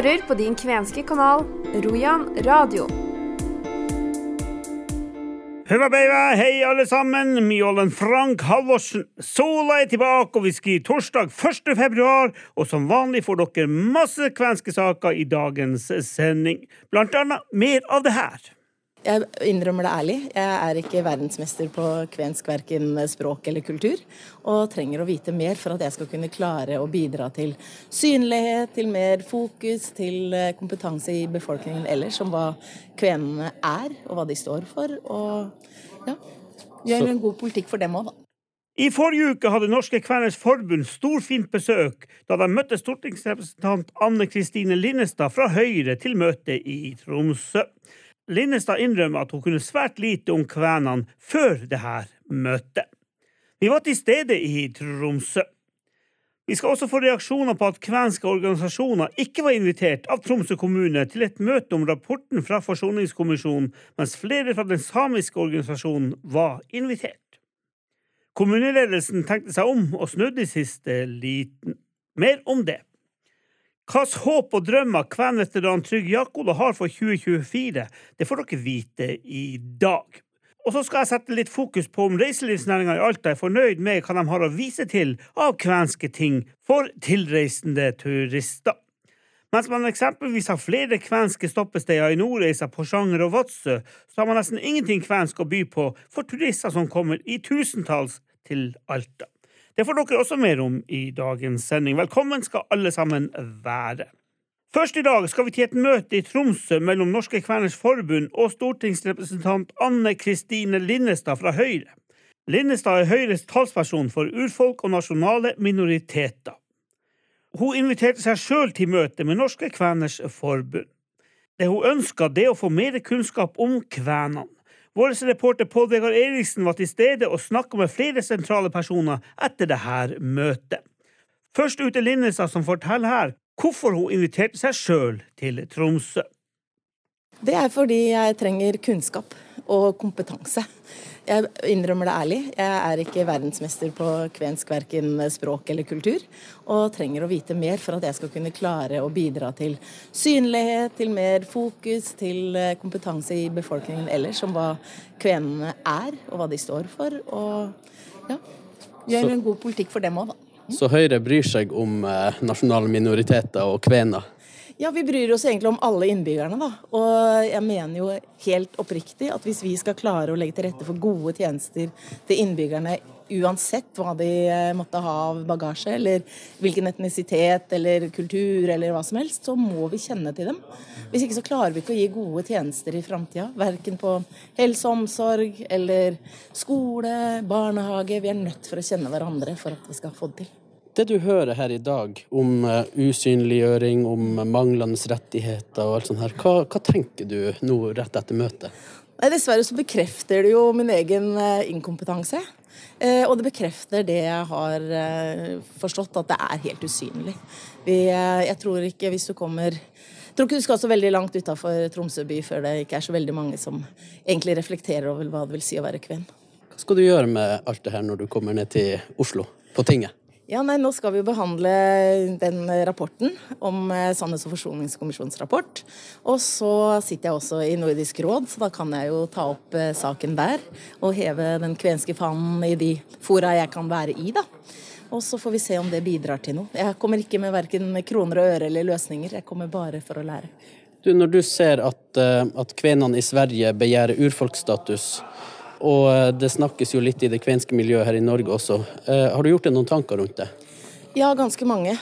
hører på din kvenske kanal Rojan radio. Høva beiva, hei alle sammen, Mjålen Frank Halvorsen. Sola er tilbake, og vi skriver torsdag 1. februar, og som vanlig får dere masse kvenske saker i dagens sending. Blant annet mer av det her. Jeg innrømmer det ærlig. Jeg er ikke verdensmester på kvensk verken språk eller kultur. Og trenger å vite mer for at jeg skal kunne klare å bidra til synlighet, til mer fokus, til eh, kompetanse i befolkningen ellers om hva kvenene er, og hva de står for. Og ja, gjøre en god politikk for dem òg, da. I forrige uke hadde Norske Kveners Forbund storfint besøk da de møtte stortingsrepresentant Anne Kristine Linnestad fra Høyre til møte i Tromsø. Linnestad innrømmer at hun kunne svært lite om kvenene før dette møtet. Vi var til stede i Tromsø. Vi skal også få reaksjoner på at kvenske organisasjoner ikke var invitert av Tromsø kommune til et møte om rapporten fra Forsoningskommisjonen, mens flere fra den samiske organisasjonen var invitert. Kommuneledelsen tenkte seg om og snudde i siste liten. Mer om det. Hvilke håp og drømmer kvenveteran Trygg Jakola har for 2024, det får dere vite i dag. Og så skal jeg sette litt fokus på om reiselivsnæringa i Alta er fornøyd med hva de har å vise til av kvenske ting for tilreisende turister. Mens man eksempelvis har flere kvenske stoppesteder i Nordreisa, Porsanger og Vadsø, så har man nesten ingenting kvensk å by på for turister som kommer i tusentalls til Alta. Det får dere også mer om i dagens sending. Velkommen skal alle sammen være. Først i dag skal vi til et møte i Tromsø mellom Norske Kveners Forbund og stortingsrepresentant Anne Kristine Linnestad fra Høyre. Linnestad er Høyres talsperson for urfolk og nasjonale minoriteter. Hun inviterte seg sjøl til møte med Norske Kveners Forbund. Det hun ønska, det å få mer kunnskap om kvenene. Vår reporter Pål Vegard Eriksen var til stede og snakka med flere sentrale personer etter dette møtet. Først ut er Linnestad som forteller her hvorfor hun inviterte seg sjøl til Tromsø. Det er fordi jeg trenger kunnskap og kompetanse. Jeg innrømmer det ærlig. Jeg er ikke verdensmester på kvensk verken språk eller kultur. Og trenger å vite mer for at jeg skal kunne klare å bidra til synlighet, til mer fokus, til eh, kompetanse i befolkningen ellers om hva kvenene er, og hva de står for. Og ja, gjøre en god politikk for dem òg, da. Så Høyre bryr seg om eh, nasjonale minoriteter og kvener? Ja, vi bryr oss egentlig om alle innbyggerne, da. Og jeg mener jo helt oppriktig at hvis vi skal klare å legge til rette for gode tjenester til innbyggerne uansett hva de eh, måtte ha av bagasje, eller hvilken etnisitet eller kultur eller hva som helst, så må vi kjenne til dem. Hvis ikke så klarer vi ikke å gi gode tjenester i framtida. Verken på helse og omsorg eller skole, barnehage. Vi er nødt for å kjenne hverandre for at vi skal få det til. Det du hører her i dag om uh, usynliggjøring, om manglende rettigheter og alt sånt her, hva, hva tenker du nå rett etter møtet? Dessverre så bekrefter det jo min egen uh, inkompetanse. Uh, og det bekrefter det jeg har forstått, at det er helt usynlig. Jeg tror ikke hvis du kommer jeg tror ikke du skal så veldig langt utafor Tromsø by før det ikke er så veldig mange som egentlig reflekterer over hva det vil si å være kven. Hva skal du gjøre med alt det her når du kommer ned til Oslo, på tinget? Ja, nei, Nå skal vi jo behandle den rapporten om eh, Sannhets- og forsoningskommisjonens rapport. Og så sitter jeg også i Nordisk råd, så da kan jeg jo ta opp eh, saken der. Og heve den kvenske fanen i de fora jeg kan være i, da. Og så får vi se om det bidrar til noe. Jeg kommer ikke med verken kroner og øre eller løsninger. Jeg kommer bare for å lære. Du, når du ser at, eh, at kvenene i Sverige begjærer urfolksstatus, og eh, det snakkes jo litt i det kvenske miljøet her i Norge også. Eh, har du gjort deg noen tanker rundt det? Ja, ganske mange.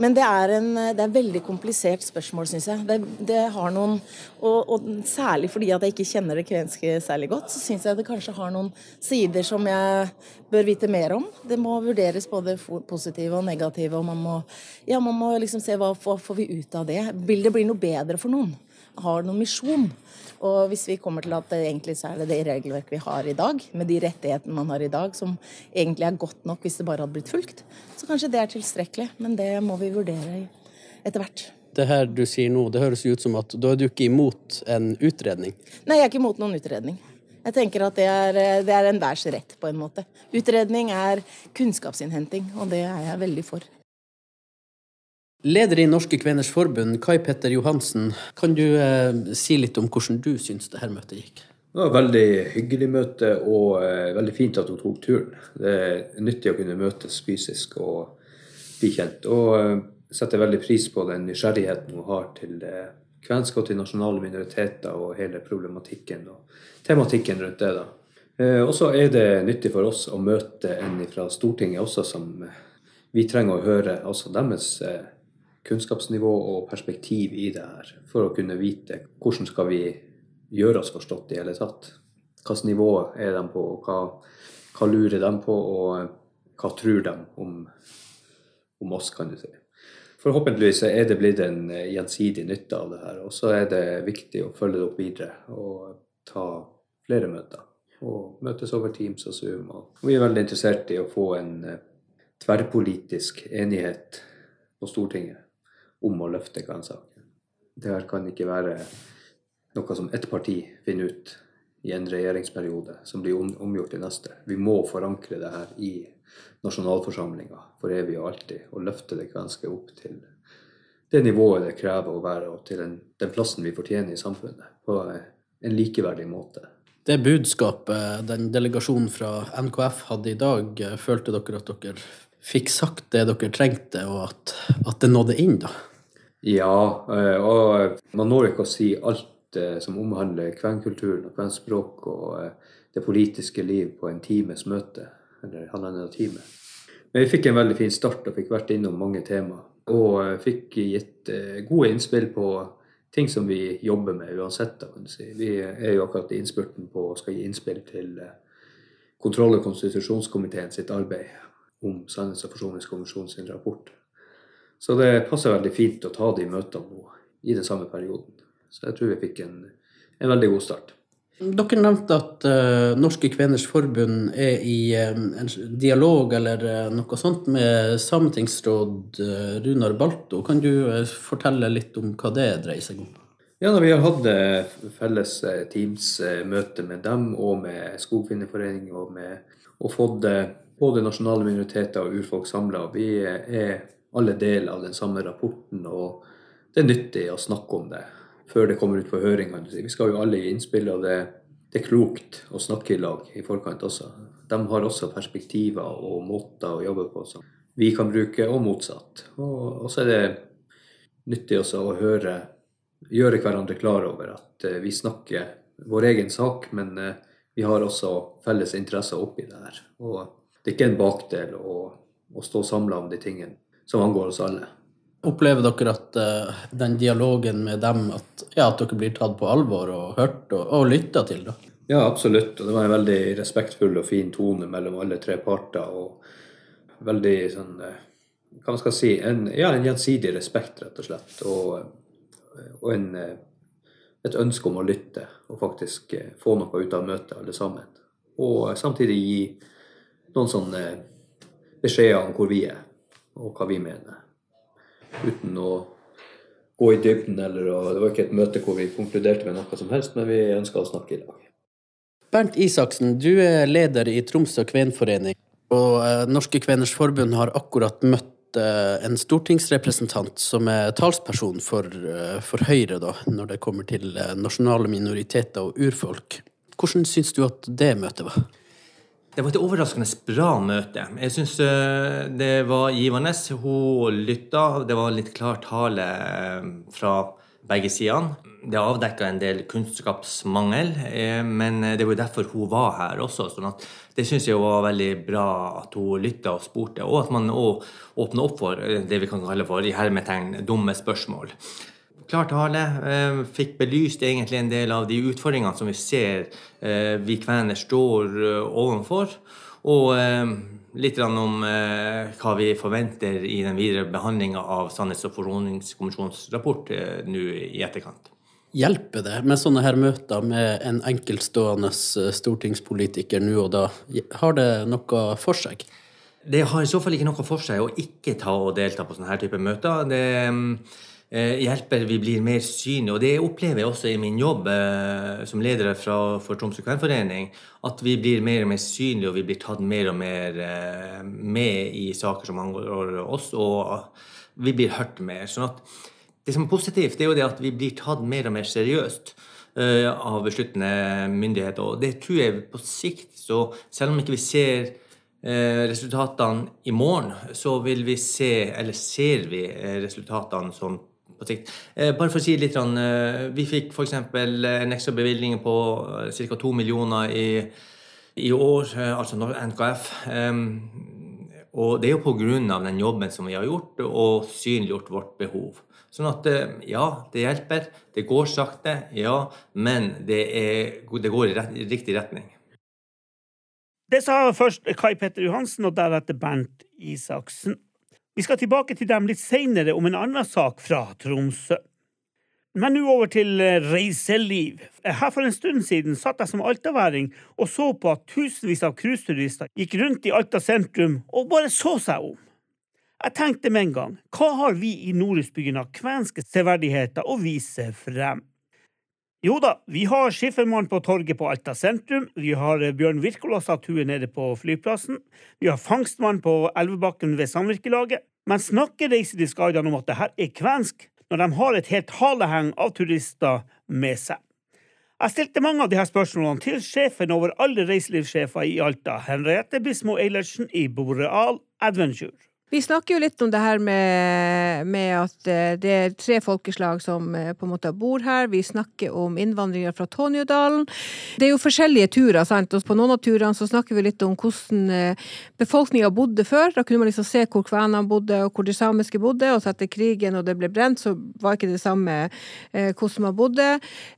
Men det er, en, det er veldig komplisert spørsmål, syns jeg. Det, det, har noen, og, og, Særlig fordi at jeg ikke kjenner det kvenske særlig godt, så syns jeg det kanskje har noen sider som jeg bør vite mer om. Det må vurderes både positive og negative, og man må, ja, man må liksom se hva får vi ut av det. Vil det bli noe bedre for noen? Har noen misjon? Og hvis vi kommer til at egentlig så er det det regelverket vi har i dag, med de rettighetene man har i dag, som egentlig er godt nok hvis det bare hadde blitt fulgt, så kanskje det er tilstrekkelig. Men det må vi vurdere etter hvert. Det her du sier nå, det høres ut som at da er du ikke imot en utredning? Nei, jeg er ikke imot noen utredning. Jeg tenker at det er, det er enhvers rett, på en måte. Utredning er kunnskapsinnhenting, og det er jeg veldig for. Leder i Norske Kveners Forbund, Kai Petter Johansen, kan du eh, si litt om hvordan du syns dette møtet gikk? Det var et veldig hyggelig møte, og eh, veldig fint at hun tok turen. Det er nyttig å kunne møtes fysisk og bli kjent. Og eh, setter veldig pris på den nysgjerrigheten hun har til det kvenske og til nasjonale minoriteter og hele problematikken og tematikken rundt det. da. Eh, og så er det nyttig for oss å møte en fra Stortinget også som eh, vi trenger å høre altså deres eh, kunnskapsnivå og perspektiv i det her, for å kunne vite hvordan skal vi gjøre oss forstått i hele tatt. Hvilket nivå er de på, og hva, hva lurer de på, og hva tror de om, om oss, kan du si. Forhåpentligvis er det blitt en gjensidig nytte av det her. Og så er det viktig å følge det opp videre og ta flere møter. Og møtes over Teams og Zoom. Og vi er veldig interessert i å få en tverrpolitisk enighet på Stortinget om å løfte kvensaken. Det her kan ikke være noe som ett parti finner ut i en regjeringsperiode som blir omgjort i neste. Vi må forankre det her i nasjonalforsamlinga for evig og alltid, og løfte det kvenske opp til det nivået det krever å være, og til den, den plassen vi fortjener i samfunnet, på en likeverdig måte. Det budskapet den delegasjonen fra NKF hadde i dag, følte dere at dere fikk sagt det dere trengte, og at, at det nådde inn, da? Ja, eh, og man når ikke å si alt eh, som omhandler kvenkulturen og kvenspråk og eh, det politiske liv på en times møte, eller halvannen time. Men vi fikk en veldig fin start og fikk vært innom mange temaer. Og fikk gitt gode innspill på ting som vi jobber med uansett. Kan si. Vi er jo akkurat i innspurten på å skal gi innspill til kontroll- og konstitusjonskomiteen sitt arbeid om Sannhets- og forsoningskommisjonens rapport. Så det passer veldig fint å ta de møtene nå i den samme perioden. Så jeg tror vi fikk en, en veldig god start. Dere nevnte at uh, Norske Kveners Forbund er i um, en dialog eller uh, noe sånt med sametingsråd uh, Runar Balto. Kan du fortelle litt om hva det dreier seg om? Ja, Vi har hatt felles Teams-møte med dem og med Skogfinnerforeningen og, og fått både nasjonale minoriteter og urfolk samla. Vi er alle deler av den samme rapporten, og det er nyttig å snakke om det før det kommer ut på høring. Vi skal jo alle gi innspill, og det, det, er klokt å snakke i lag i forkant også. De har også perspektiver og måter å jobbe på som vi kan bruke, og motsatt. Og så er det nyttig også å høre, gjøre hverandre klar over at eh, vi snakker vår egen sak, men eh, vi har også felles interesser oppi det her. Og det er ikke en bakdel å, å stå samla om de tingene som angår oss alle. Opplever dere at uh, den dialogen med dem, at, ja, at, dere blir tatt på alvor og hørt og, og lytta til? da? Ja, absolutt. Og det var en veldig respektfull og fin tone mellom alle tre parter. Og veldig sånn uh, Hva man skal si en, Ja, en gjensidig respekt, rett og slett. Og, og en, uh, et ønske om å lytte og faktisk få noe ut av møtet, alle sammen. Og samtidig gi noen sånne beskjeder om hvor vi er, og hva vi mener. Uten å gå i dybden eller å, Det var ikke et møte hvor vi konkluderte med noe som helst, men vi ønska å snakke i lag. Bernt Isaksen, du er leder i Tromsø kvenforening. Og eh, Norske Kveners Forbund har akkurat møtt eh, en stortingsrepresentant som er talsperson for, eh, for Høyre da, når det kommer til nasjonale minoriteter og urfolk. Hvordan syns du at det møtet var? Det var et overraskende bra møte. Jeg syns eh, det var givende. Hun lytta. Det var litt klar tale eh, fra begge sidene. Det avdekka en del kunnskapsmangel, eh, men det var derfor hun var her også. sånn at det syns jeg var veldig bra at hun lytta og spurte, og at man òg åpna opp for det vi kan kalle for i hermetegn dumme spørsmål klar tale. Eh, fikk belyst egentlig en del av de utfordringene som vi ser eh, vi kvener står eh, overfor. Og litt om hva vi forventer i den videre behandlinga av Sannhets- og forsoningskommisjonens rapport nå i etterkant. Hjelper det med sånne her møter med en enkeltstående stortingspolitiker nå og da? Har det noe for seg? Det har i så fall ikke noe for seg å ikke ta og delta på sånne her type møter. Det Eh, hjelper vi blir mer synlige. Og det opplever jeg også i min jobb eh, som leder fra, for Tromsø kvenforening. At vi blir mer og mer synlige, og vi blir tatt mer og mer eh, med i saker som angår oss. Og vi blir hørt mer. sånn at det som er positivt, det er jo det at vi blir tatt mer og mer seriøst av besluttende myndigheter. Og det tror jeg på sikt, så selv om ikke vi ser resultatene i morgen, så vil vi se, eller ser vi resultatene sånn på sikt. Uh, bare for å si litt Vi fikk f.eks. en ekstra bevilgning på ca. 2 millioner i, i år, altså NKF. Og det er jo av den jobben som vi har gjort, og synliggjort vårt behov. Sånn at eh, ja, det hjelper. Det går sakte, ja, men det, er, det går i, rett, i riktig retning. Det sa først Kai Petter Johansen og deretter Bernt Isaksen. Vi skal tilbake til dem litt seinere om en annen sak fra Tromsø. Men nå over til eh, reiseliv. Her for en stund siden satt jeg som altaværing og så på at tusenvis av cruiseturister gikk rundt i Alta sentrum og bare så seg om. Jeg tenkte med en gang, hva har vi i Nordhusbyen av kvenske severdigheter å vise frem? Jo da, vi har Skiffermann på torget på Alta sentrum, vi har eh, Bjørn Wirkola-statue nede på flyplassen, vi har Fangstmann på Elvebakken ved Samvirkelaget, men snakker reiselivsguidene om at det her er kvensk, når de har et helt haleheng av turister med seg. Jeg stilte mange av disse spørsmålene til sjefen over alle reiselivssjefer i Alta, Henriette Bismo Eilertsen i Boreal Adventure. Vi snakker jo litt om det her med, med, at eh, det er tre folkeslag som eh, på en måte bor her. Vi snakker om innvandringer fra Tonjodalen. Det er jo forskjellige turer. sant? Og på noen av turene så snakker vi litt om hvordan eh, befolkninga bodde før. Da kunne man liksom se hvor kvenene bodde og hvor de samiske bodde. Og så etter krigen og det ble brent, så var ikke det samme hvordan man bodde.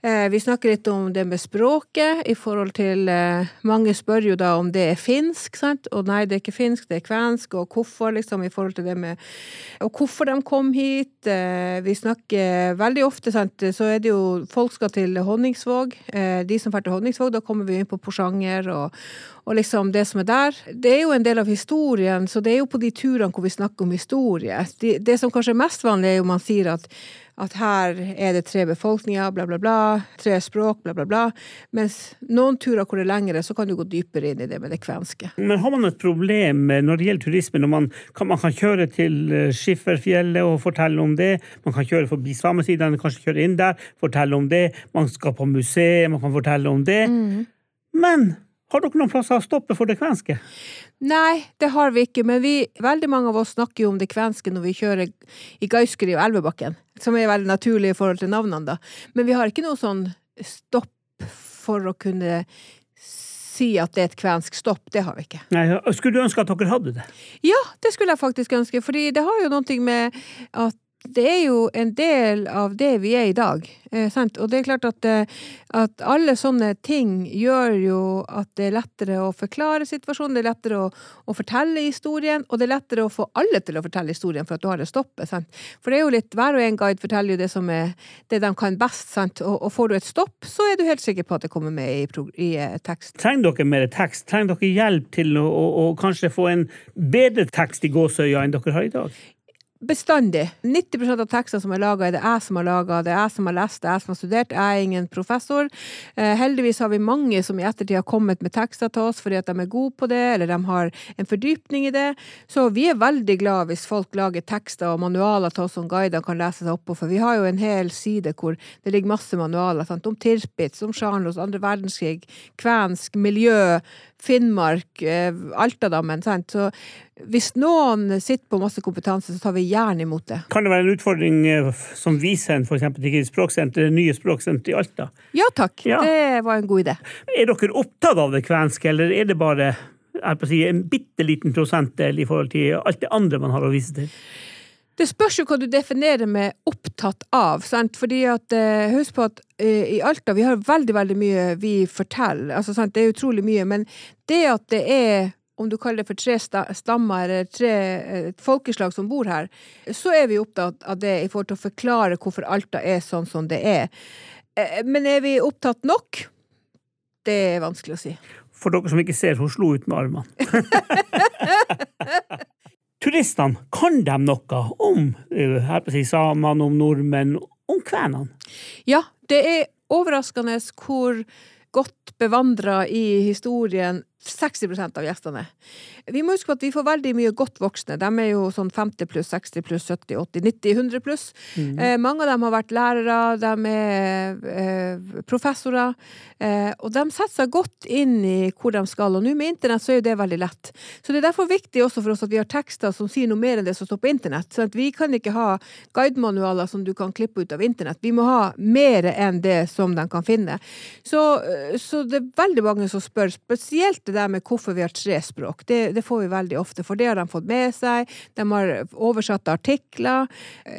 Vi snakker litt om det med språket i forhold til Mange spør jo da om det er finsk, sant? Og nei, det er ikke finsk, det er kvensk. Og hvorfor, liksom i forhold til det med Og hvorfor de kom hit. Eh, vi snakker veldig ofte, sant, så er det jo Folk skal til Honningsvåg. Eh, de som drar til Honningsvåg, da kommer vi inn på Porsanger og, og liksom det som er der. Det er jo en del av historien, så det er jo på de turene hvor vi snakker om historie. Det, det som kanskje er mest vanlig, er jo man sier at at her er det tre befolkninger, bla, bla, bla, tre språk, bla, bla, bla. Mens noen turer hvor det er lengre, så kan du gå dypere inn i det med det kvenske. Men har man et problem når det gjelder turisme, når man kan, man kan kjøre til eh, Skifferfjellet og fortelle om det, man kan kjøre forbi samesidene, kanskje kjøre inn der, fortelle om det, man skal på museet, man kan fortelle om det. Mm. Men har dere noen plasser å stoppe for det kvenske? Nei, det har vi ikke, men vi, veldig mange av oss snakker jo om det kvenske når vi kjører i Gauskeri og Elvebakken, som er veldig naturlig i forhold til navnene, da. Men vi har ikke noe sånn stopp for å kunne si at det er et kvensk stopp. Det har vi ikke. Nei, Skulle du ønske at dere hadde det? Ja, det skulle jeg faktisk ønske. fordi det har jo noe med at det er jo en del av det vi er i dag. Eh, og det er klart at, eh, at, alle sånne ting gjør jo at det er lettere å forklare situasjonen, det er lettere å, å, fortelle historien, og det er lettere å få alle til å fortelle historien for at du har det stoppet. Sant? For det er jo litt, hver og en guide forteller jo det som er det de kan best? Og, og får du et stopp, så er du helt sikker på at det kommer med i, i eh, tekst. Trenger dere mer tekst? Trenger dere hjelp til å, å, å kanskje få en bedre tekst i gåsøya enn dere har i dag? Bestandig. 90% av tekstene som er laga, er det jeg som har laga, det er jeg som har lest, det er jeg som har studert. Jeg er ingen professor. Eh, heldigvis har vi mange som i ettertid har kommet med tekster til oss fordi at de er gode på det, eller de har en fordypning i det. Så vi er veldig glad hvis folk lager tekster og manualer til oss som guider kan lese seg opp på, for vi har jo en hel side hvor det ligger masse manualer sant? om Tirpitz, om Charlos, andre verdenskrig, kvensk, miljø, Finnmark, eh, Altadammen. Sant? Så hvis noen sitter på masse kompetanse, så tar vi gjerne imot det. Kan det være en utfordring eh, som vi sender f.eks. til språksenter, det nye språksenteret i Alta? Ja takk, ja. det var en god idé. Er dere opptatt av det kvenske, eller er det bare si, en bitte liten prosentdel i forhold til alt det andre man har å vise til? Det spørs jo hva du definerer med 'opptatt av'. Sant? Fordi at, eh, Husk på at uh, i Alta vi har veldig veldig mye vi forteller. Altså, sant? Det er utrolig mye. Men det at det er om du kaller det for tre stammer eller tre uh, folkeslag som bor her, så er vi opptatt av det i forhold til å forklare hvorfor Alta er sånn som det er. Men er vi opptatt nok? Det er vanskelig å si. For dere som ikke ser, hun slo ut med armene. turistene, kan de noe om eh, her på si, samene, om nordmenn, om kvenene? Ja, det er overraskende hvor godt bevandra i historien 60% av gjestene. Vi må huske på at vi får veldig mye godt voksne. De er jo sånn 50 pluss, 60 pluss, 70, 80, 90, 100 pluss. Mm. Eh, mange av dem har vært lærere, de er eh, professorer. Eh, og de setter seg godt inn i hvor de skal. Og nå med internett så er jo det veldig lett. Så det er derfor viktig også for oss at vi har tekster som sier noe mer enn det som står på internett. Så vi kan ikke ha guidemanualer som du kan klippe ut av internett. Vi må ha mer enn det som de kan finne. Så, eh, så det er veldig mange som spør, spesielt det der med hvorfor vi har tre språk. Det, det, får vi veldig ofte, for det har de fått med seg. De har oversatte artikler.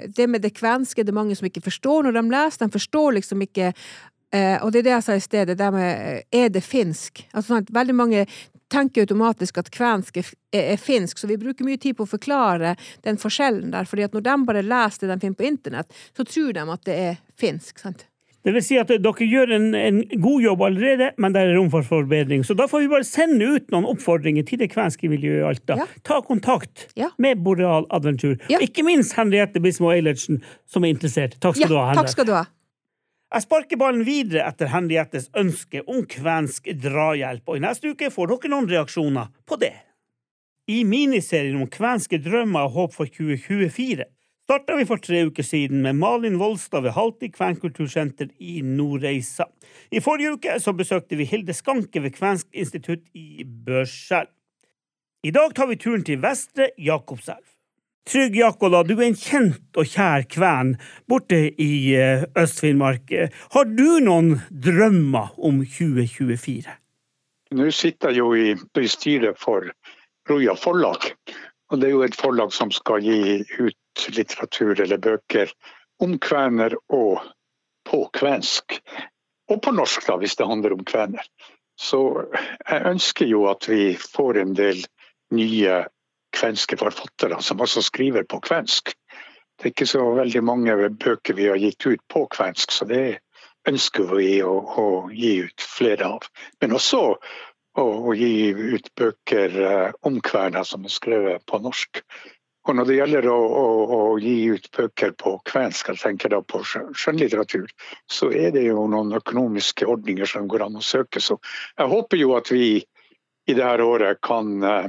Det med det kvenske det er mange som ikke forstår når de leser. De forstår liksom ikke eh, og det er det jeg sa i stedet, det med er det finsk? Altså sånn Veldig mange tenker automatisk at kvensk er, er, finsk, så vi bruker mye tid på å forklare den forskjellen der. fordi at når de bare leser det de finner på internett, så tror de at det er finsk. sant? Det vil si at dere gjør en, en, god jobb allerede, men det er rom for forbedring. Så da får vi bare sende ut noen oppfordringer til det kvenske miljøet i Alta. Ja. Ta kontakt ja. med Boreal Adventure. Ja. Ikke minst Henriette Bismo Eilertsen, som er interessert. Takk skal du ha. Henriette. Takk skal du ha. Jeg sparker ballen videre etter Henriettes ønske om kvensk drahjelp, og i neste uke får dere noen reaksjoner på det. I miniserien om kvenske drømmer og håp for 2024 starta vi for tre uker siden med Malin Volstad ved Halti kvenkultursenter i Nordreisa. I forrige uke så besøkte vi Hilde Skanke ved Kvensk institutt i Børselv. I dag tar vi turen til Vestre Jakobselv. Trygg Jakola, du er en kjent og kjær kven borte i eh, Øst-Finnmark. Har du noen drømmer om 2024? Nå sitter jeg jo i, styret for Roja forlag. Og det er jo et forlag som skal gi ut litteratur eller bøker om kvener og på kvensk. Og på norsk, da, hvis det handler om kvener. Så jeg ønsker jo at vi får en del nye kvenske forfattere som også skriver på kvensk. Det er ikke så veldig mange bøker vi har gitt ut på kvensk, så det ønsker vi å, å gi ut flere av. Men også å, å gi ut bøker eh, om kvener som er skrevet på norsk. Og når det gjelder å, å, å, gi ut bøker på kvensk, jeg tenker da på skjønnlitteratur, så er det jo noen økonomiske ordninger som går an å søke. Så jeg håper jo at vi i dette året kan, eh,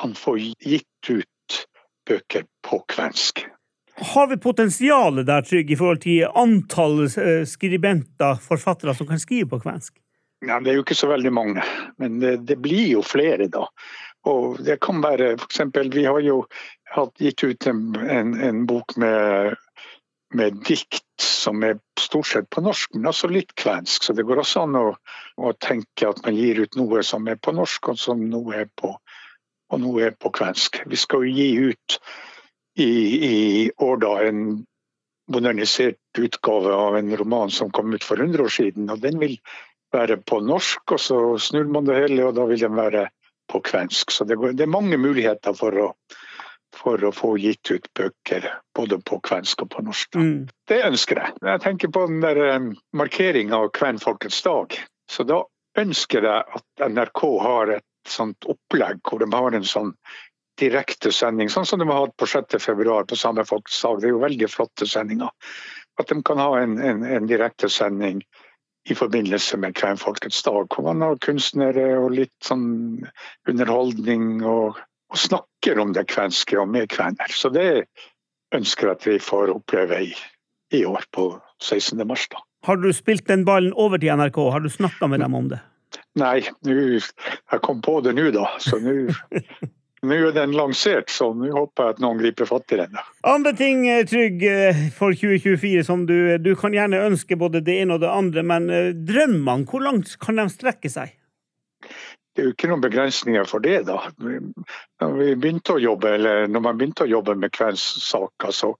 kan få gitt ut bøker på kvensk. Har vi potensialet der, Trygg, i forhold til antall eh, skribenter, forfattere, som kan skrive på kvensk? Ja, det er jo ikke så veldig mange, men det, det blir jo flere, da. Og det kan være f.eks. Vi har jo gitt ut en, en, en bok med, med, dikt som er stort sett på norsk, men også litt kvensk. Så det går også an å, å, tenke at man gir ut noe som er på norsk, og som noe er på, og noe er på kvensk. Vi skal jo gi ut i, i år da en modernisert utgave av en roman som kom ut for 100 år siden. og Den vil være på norsk, og så snur man det hele, og da vil den være på kvensk. Så det, går, det er mange muligheter for å, for å, få gitt ut bøker både på kvensk og på norsk. Mm. Det ønsker jeg. Jeg tenker på den der markeringa av kvenfolkets dag. Så da ønsker jeg at NRK har et sånt opplegg hvor de har en sånn direktesending, sånn som de har hatt på 6.2 på Samme folkets dag. Det er jo veldig flotte sendinger. At de kan ha en, en, en direktesending i forbindelse med Kvenfolkets dag. Hvor man har kunstnere og litt sånn underholdning og, og snakker om det kvenske og med kvener. Så det ønsker jeg at vi får oppleve i, i år, på 16. mars. da. Har du spilt den ballen over til NRK? Har du snakka med dem om det? Nei, nu, jeg kom på det nå, da. Så nå Nå er den lansert, så nå håper jeg at noen griper fatt i den. Andre ting, eh, Trygg, eh, for 2024 som du, du kan gjerne ønske både det ene og det andre, men eh, drømmene, hvor langt kan de strekke seg? Det er jo ikke noen begrensninger for det, da. Når, vi å jobbe, eller når man begynte å jobbe med kveldssaker, så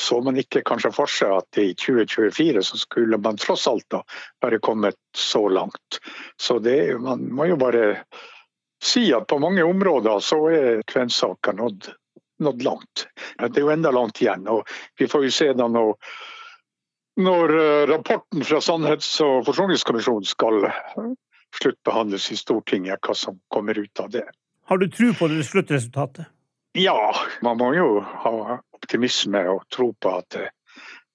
så man ikke kanskje for seg at i 2024 så skulle man tross alt da være kommet så langt. Så det, man må jo bare si at på mange områder så er kvensaker nådd, nådd langt. Det er jo enda langt igjen. og Vi får jo se da når, når eh, rapporten fra Sannhets- og forsoningskommisjonen skal sluttbehandles i Stortinget, hva som kommer ut av det. Har du tro på det sluttresultatet? Ja, man må jo ha optimisme og tro på at det,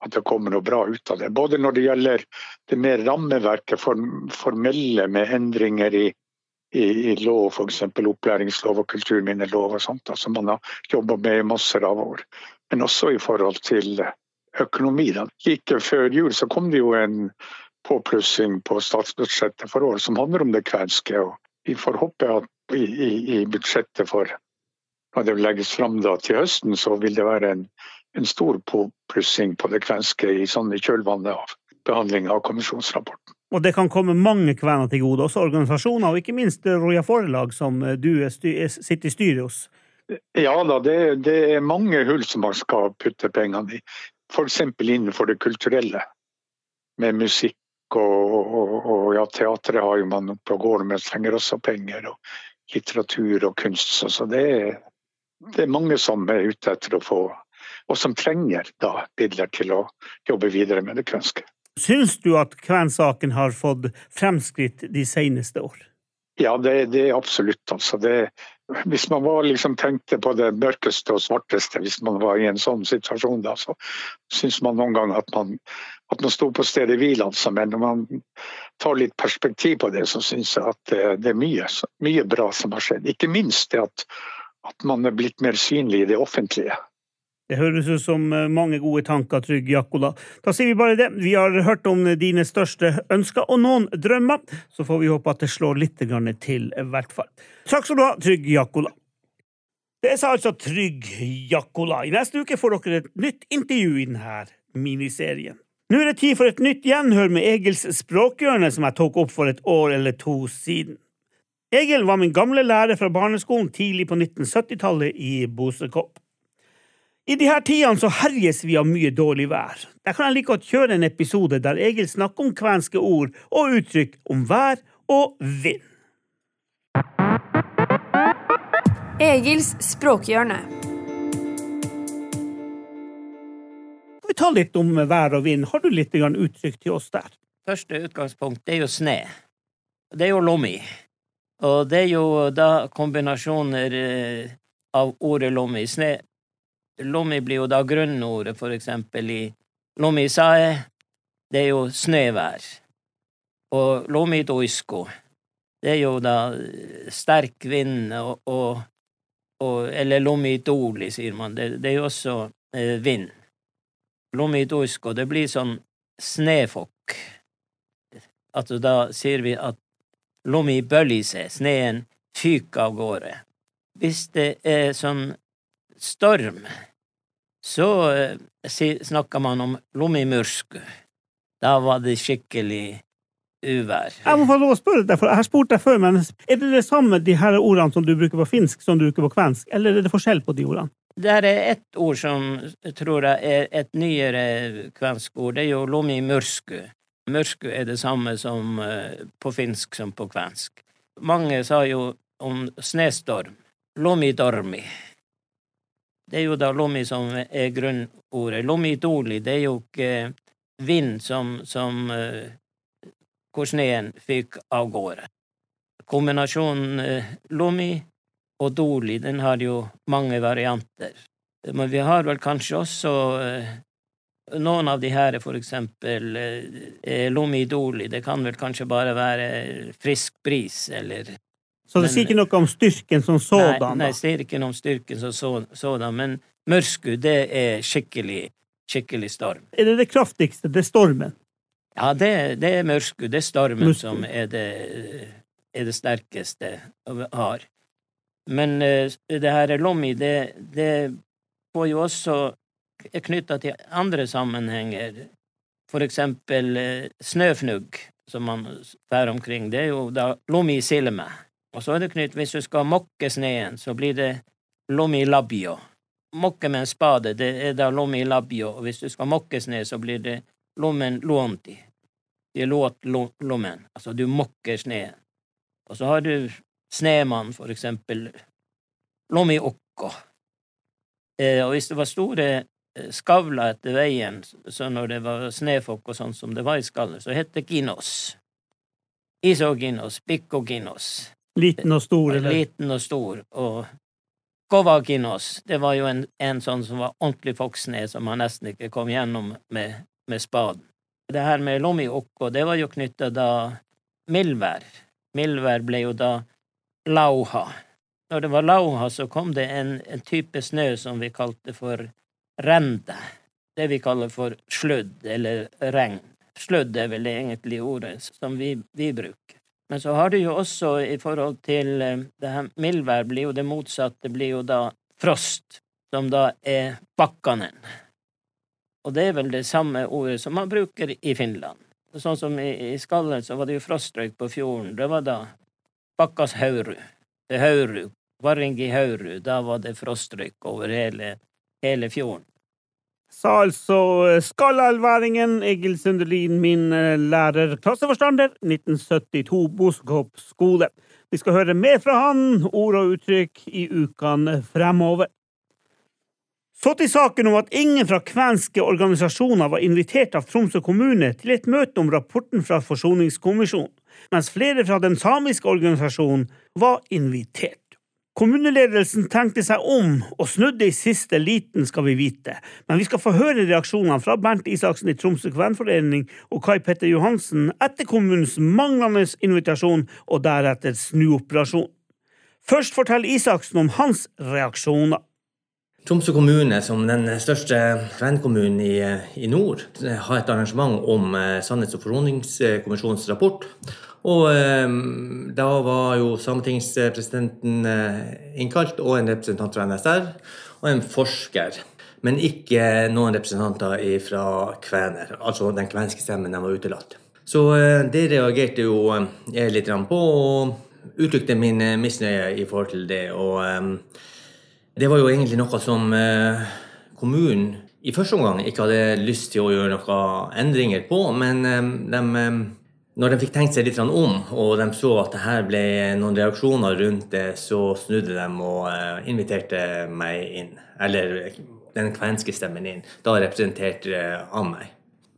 at det kommer noe bra ut av det. Både når det gjelder det mer rammeverket, formelle med endringer i i, i lov, f.eks. opplæringslov og kulturminnelov og sånt, som man har jobba med i masser av år. Men også i forhold til økonomi. Like før jul så kom det jo en påplussing på statsbudsjettet for året som handler om det kvenske. og Vi får håpe at i, i, i budsjettet for når det legges fram da, til høsten, så vil det være en, en stor påplussing på det kvenske i, sånne kjølvannet av behandling av kommisjonsrapporten. Og det kan komme mange kvener til gode, også organisasjoner, og ikke minst Roja Forelag, som du sitter i styret hos. Ja da, det, det, er mange hull som man skal putte pengene i. F.eks. innenfor det kulturelle, med musikk og, og, og ja, teatret har jo man oppe og går med, trenger også penger. Og litteratur og kunst. Så det er, det er mange som er ute etter å få, og som trenger da midler til å jobbe videre med det kvenske. Syns du at kvensaken har fått fremskritt de seneste år? Ja, det, det er absolutt. Altså. Det, hvis man var, liksom, tenkte på det mørkeste og svarteste, hvis man var i en sånn situasjon, da, så syns man noen ganger at man, at man sto på stedet hvil. Altså. Men når man tar litt perspektiv på det, så syns jeg at det, det er mye, mye, bra som har skjedd. Ikke minst det at, at man er blitt mer synlig i det offentlige. Det høres ut som eh, mange gode tanker, Trygg Jakkola. Da sier vi bare det. Vi har hørt om dine største ønsker og noen drømmer. Så får vi håpe at det slår litt til, i hvert fall. Takk skal du ha, Trygg Jakkola. Det sa altså Trygg Jakkola. I neste uke får dere et nytt intervju i denne miniserien. Nå er det tid for et nytt gjenhør med Egils språkhjørne, som jeg tok opp for et år eller to siden. Egil var min gamle lærer fra barneskolen tidlig på 1970-tallet i Bosekopp. I disse tidene så herjes vi av mye dårlig vær. Der kan jeg like godt kjøre en episode der Egil snakker om kvenske ord og uttrykk om vær og vind. Egils språkhjørne. Vi ta litt om vær og vind. Har du litt uttrykk til oss der? Første utgangspunkt er jo sne. Det er jo lommi. Og det er jo da kombinasjoner eh, av ordet lommi. Sne Lommi blir jo da grunnordet, for eksempel i Lommi sae, det er jo snøvær. Og Lommi doisko, det er jo da sterk vind og, og, og Eller Lommi doli, sier man. Det, det er jo også eh, vind. Lommi og det blir sånn snefokk. Altså da sier vi at Lommi bøllise, sneen fyker av gårde. Hvis det er sånn storm, så eh, snakka man om lumimursku. Da var det skikkelig uvær. Jeg må få lov å spørre deg, for jeg har spurt deg før, men er det det samme de her ordene som du bruker på finsk, som du bruker på kvensk, eller er det forskjell på de ordene? Det er ett ord som tror jeg er et nyere kvensk ord, det er jo lomi Mursku er det samme som eh, på finsk som på kvensk. Mange sa jo om snestorm. Lomidormi. Det er jo da lomi som er grunnordet. Lomi doli, det er jo ikke vind som, som uh, hvor sneen fikk av gårde. Kombinasjonen uh, lomi og doli, den har jo mange varianter. Men vi har vel kanskje også uh, noen av de her, for eksempel Lomi Doli, det kan vel kanskje bare være frisk bris, eller så det sier ikke noe om styrken som sådan? Nei, nei det sier ikke noe om styrken som sådan, men mørsku, det er skikkelig, skikkelig storm. Er det det kraftigste? Det er stormen? Ja, det, det er mørsku. Det er stormen mørsku. som er det, er det sterkeste vi har. Men uh, det her lommi, det, det får jo også knytta til andre sammenhenger. For eksempel uh, snøfnugg, som man fer omkring. Det er jo da lommi silme. Og så er det knytt, hvis du skal mokke sneen, så blir det Lommi labio. Mokke med en spade, det er da Lommi labio, og hvis du skal mokke sne, så blir det lommen luonti. Det er låt lommen, altså du mokker sneen. Og så har du snemann, for eksempel lomi okko. Eh, og hvis det var store eh, skavler etter veien, så når det var snøfokk og sånn som det var i skallet, så het det ginos. Isoginos, pikkoginos. Liten og stor, eller? Liten og stor. Og Kovakinos, det var jo en, en sånn som var ordentlig foksne, som man nesten ikke kom gjennom med, med spaden. Det her med Lomiokko, det var jo knytta da mildvær. Mildvær ble jo da lauha. Når det var lauha, så kom det en, en type snø som vi kalte for rende. Det vi kaller for sludd eller regn. Sludd er vel egentlig ordet som vi, vi bruker. Men så har du jo også i forhold til eh, det her mildvær, blir jo det motsatte, blir jo da frost, som da er bakkanen. Og det er vel det samme ordet som man bruker i Finland. Sånn som i, i Skallen så var det jo frostrøyk på fjorden. Det var da Bakkas Hauru. Det Hauru. Varringi Hauru. Da var det frostrøyk over hele, hele fjorden. Sa altså skallallværingen Egil Sundelin, min eh, lærer, klasseforstander, 1972, Boskopp skole. Vi skal høre mer fra han, ord og uttrykk, i ukene fremover. Så til saken om at ingen fra kvenske organisasjoner var invitert av Tromsø kommune til et møte om rapporten fra Forsoningskommisjonen, mens flere fra den samiske organisasjonen var invitert. Kommuneledelsen tenkte seg om og snudde i siste liten, skal vi vite, men vi skal få høre reaksjonene fra Bernt Isaksen i Tromsø kvenforening og Kai Petter Johansen etter kommunens manglende invitasjon og deretter snuoperasjon. Først forteller Isaksen om hans reaksjoner. Tromsø kommune, som den største kvenkommunen i, i, nord, har et arrangement om eh, Sannhets- og forsoningskommisjonens rapport. Og eh, da var jo sametingspresidenten eh, innkalt, og en representant fra NSR, og en forsker. Men ikke noen representanter fra kvener, altså den kvenske stemmen de var utelatt. Så eh, det reagerte jo eh, jeg litt på, og uttrykte min misnøye i forhold til det. og eh, det var jo egentlig noe som eh, kommunen i første omgang ikke hadde lyst til å gjøre noen endringer på, men eh, de, eh, når de fikk tenkt seg litt om, og de så at det her ble noen reaksjoner rundt det, så snudde de og inviterte meg inn. Eller den kvenske stemmen inn. Da representert av meg.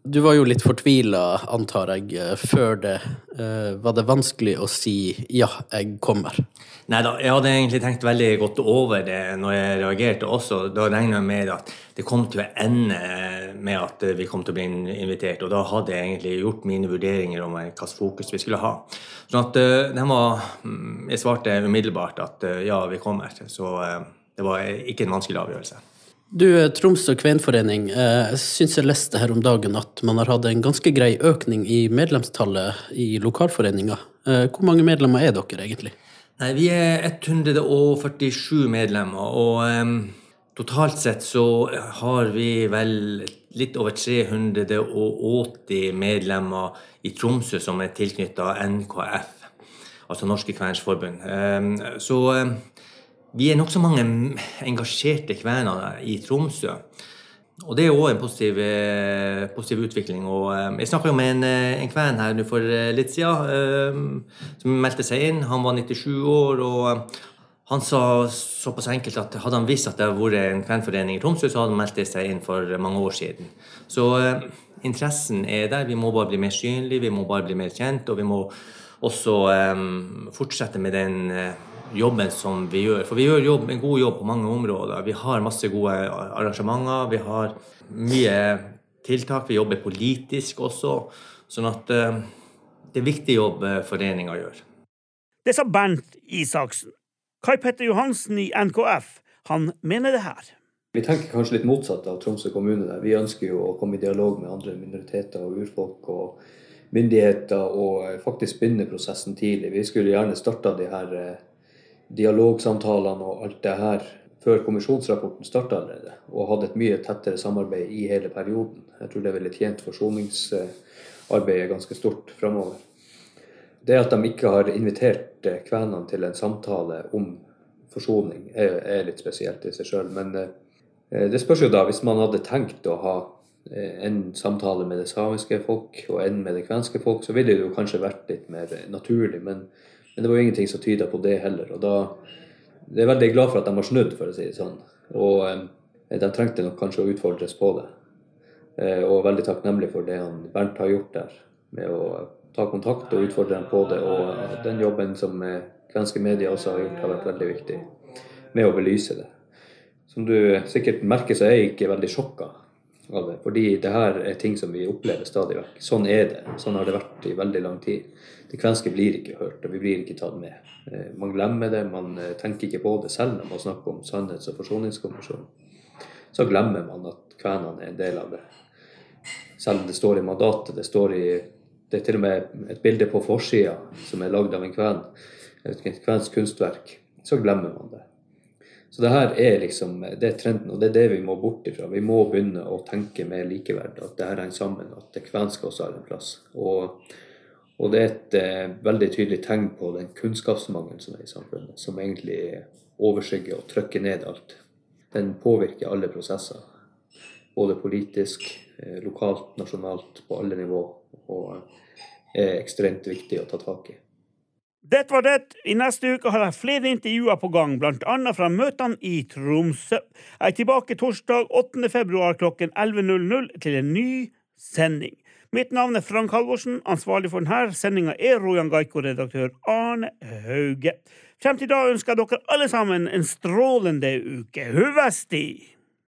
Du var jo litt fortvila, antar jeg, eh, før det. Eh, var det vanskelig å si 'ja, jeg kommer'? Nei da, jeg hadde egentlig tenkt veldig godt over det når jeg reagerte også. Da regna jeg med at det kom til å ende med at vi kom til å bli invitert. Og da hadde jeg egentlig gjort mine vurderinger om hvilket fokus vi skulle ha. Sånn at eh, var mm, Jeg svarte umiddelbart at ja, vi kommer. Så det var ikke en vanskelig avgjørelse. Du, eh, Tromsø kvenforening, eh, jeg syns jeg leste her om dagen at man har hatt en ganske grei økning i medlemstallet i lokalforeninga. Eh, hvor mange medlemmer er dere egentlig? Nei, Vi er 147 medlemmer, og um, totalt sett så har vi vel litt over 380 medlemmer i Tromsø som er tilknytta NKF, altså Norske Kveners Forbund. Så vi er nokså mange engasjerte kvener i Tromsø. Og det er òg en positiv, eh, positiv, utvikling. Og eh, jeg snakka med en, eh, en kven her for litt siden, som meldte seg inn. Han var 97 år, og han sa såpass enkelt at hadde han visst at det hadde vært en kvenforening i Tromsø, så hadde han meldt seg inn for mange år siden. Så interessen er der. Vi må bare bli mer synlige, vi må bare bli mer kjent, og vi må også fortsette med den jobben som vi gjør. For vi gjør jobb, en god jobb på mange områder. Vi har masse gode arrangementer. Vi har mye tiltak. Vi jobber politisk også. Sånn at uh, det er viktig jobb eh, foreninga gjør. Det sa Bernt Isaksen. Kai Petter Johansen i NKF, han mener det her. Vi tenker kanskje litt motsatt av Tromsø kommune. Der. Vi ønsker jo å komme i dialog med andre minoriteter og urfolk og myndigheter og eh, faktisk begynne prosessen tidlig. Vi skulle gjerne starta de her dialogsamtalene og alt det her før kommisjonsrapporten starta allerede, og hadde et mye tettere samarbeid i hele perioden. Jeg tror det ville tjent forsoningsarbeidet ganske stort framover. Det at de ikke har invitert eh, kvenene til en samtale om forsoning, er, litt spesielt i seg sjøl. Men eh, det spørs jo da, hvis man hadde tenkt å ha eh, en samtale med det samiske folk og en med det kvenske folk, så ville det jo kanskje vært litt mer naturlig. men men det var jo ingenting som tyda på det heller. Og da jeg er veldig glad for at de har snudd, for å si det sånn. Og eh, de trengte nok kanskje å utfordres på det. Eh, og veldig takknemlig for det han Bernt har gjort der, med å ta kontakt og utfordre dem på det. Og eh, den jobben som eh, kvenske medier også har gjort, har vært veldig viktig med å belyse det. Som du sikkert merker, så er jeg ikke veldig sjokka det. Fordi det her er ting som vi opplever stadig vekk. Sånn er det. Sånn har det vært i veldig lang tid. Det kvenske blir ikke hørt, og vi blir ikke tatt med. Eh, man glemmer det, man eh, tenker ikke på det selv når man snakker om Sannhets- og forsoningskommisjonen. Så glemmer man at kvenene er en del av det. Selv om det står i mandatet, det står i det er til og med et bilde på forsida som er lagd av en kven, et kvensk kunstverk. Så glemmer man det. Så det her er liksom, det er trenden, og det er det vi må bort ifra. Vi må begynne å tenke mer likeverd, at det her henger sammen, at det kvenske også har en plass. Og, og det er et eh, veldig tydelig tegn på den kunnskapsmangelen som er i samfunnet, som egentlig overskygger og trykker ned alt. Den påvirker alle prosesser, både politisk, eh, lokalt, nasjonalt, på alle nivå, og er ekstremt viktig å ta tak i. Det var det. I neste uke har jeg flere intervjuer på gang, blant annet fra møtene i Tromsø. Jeg er tilbake torsdag 8. februar klokken 11.00 til en ny sending. Mitt navn er Frank Halvorsen. Ansvarlig for denne sendinga er Rojan Gaiko-redaktør Arne Hauge. Frem til da ønsker jeg dere alle sammen en strålende uke. Huvesti!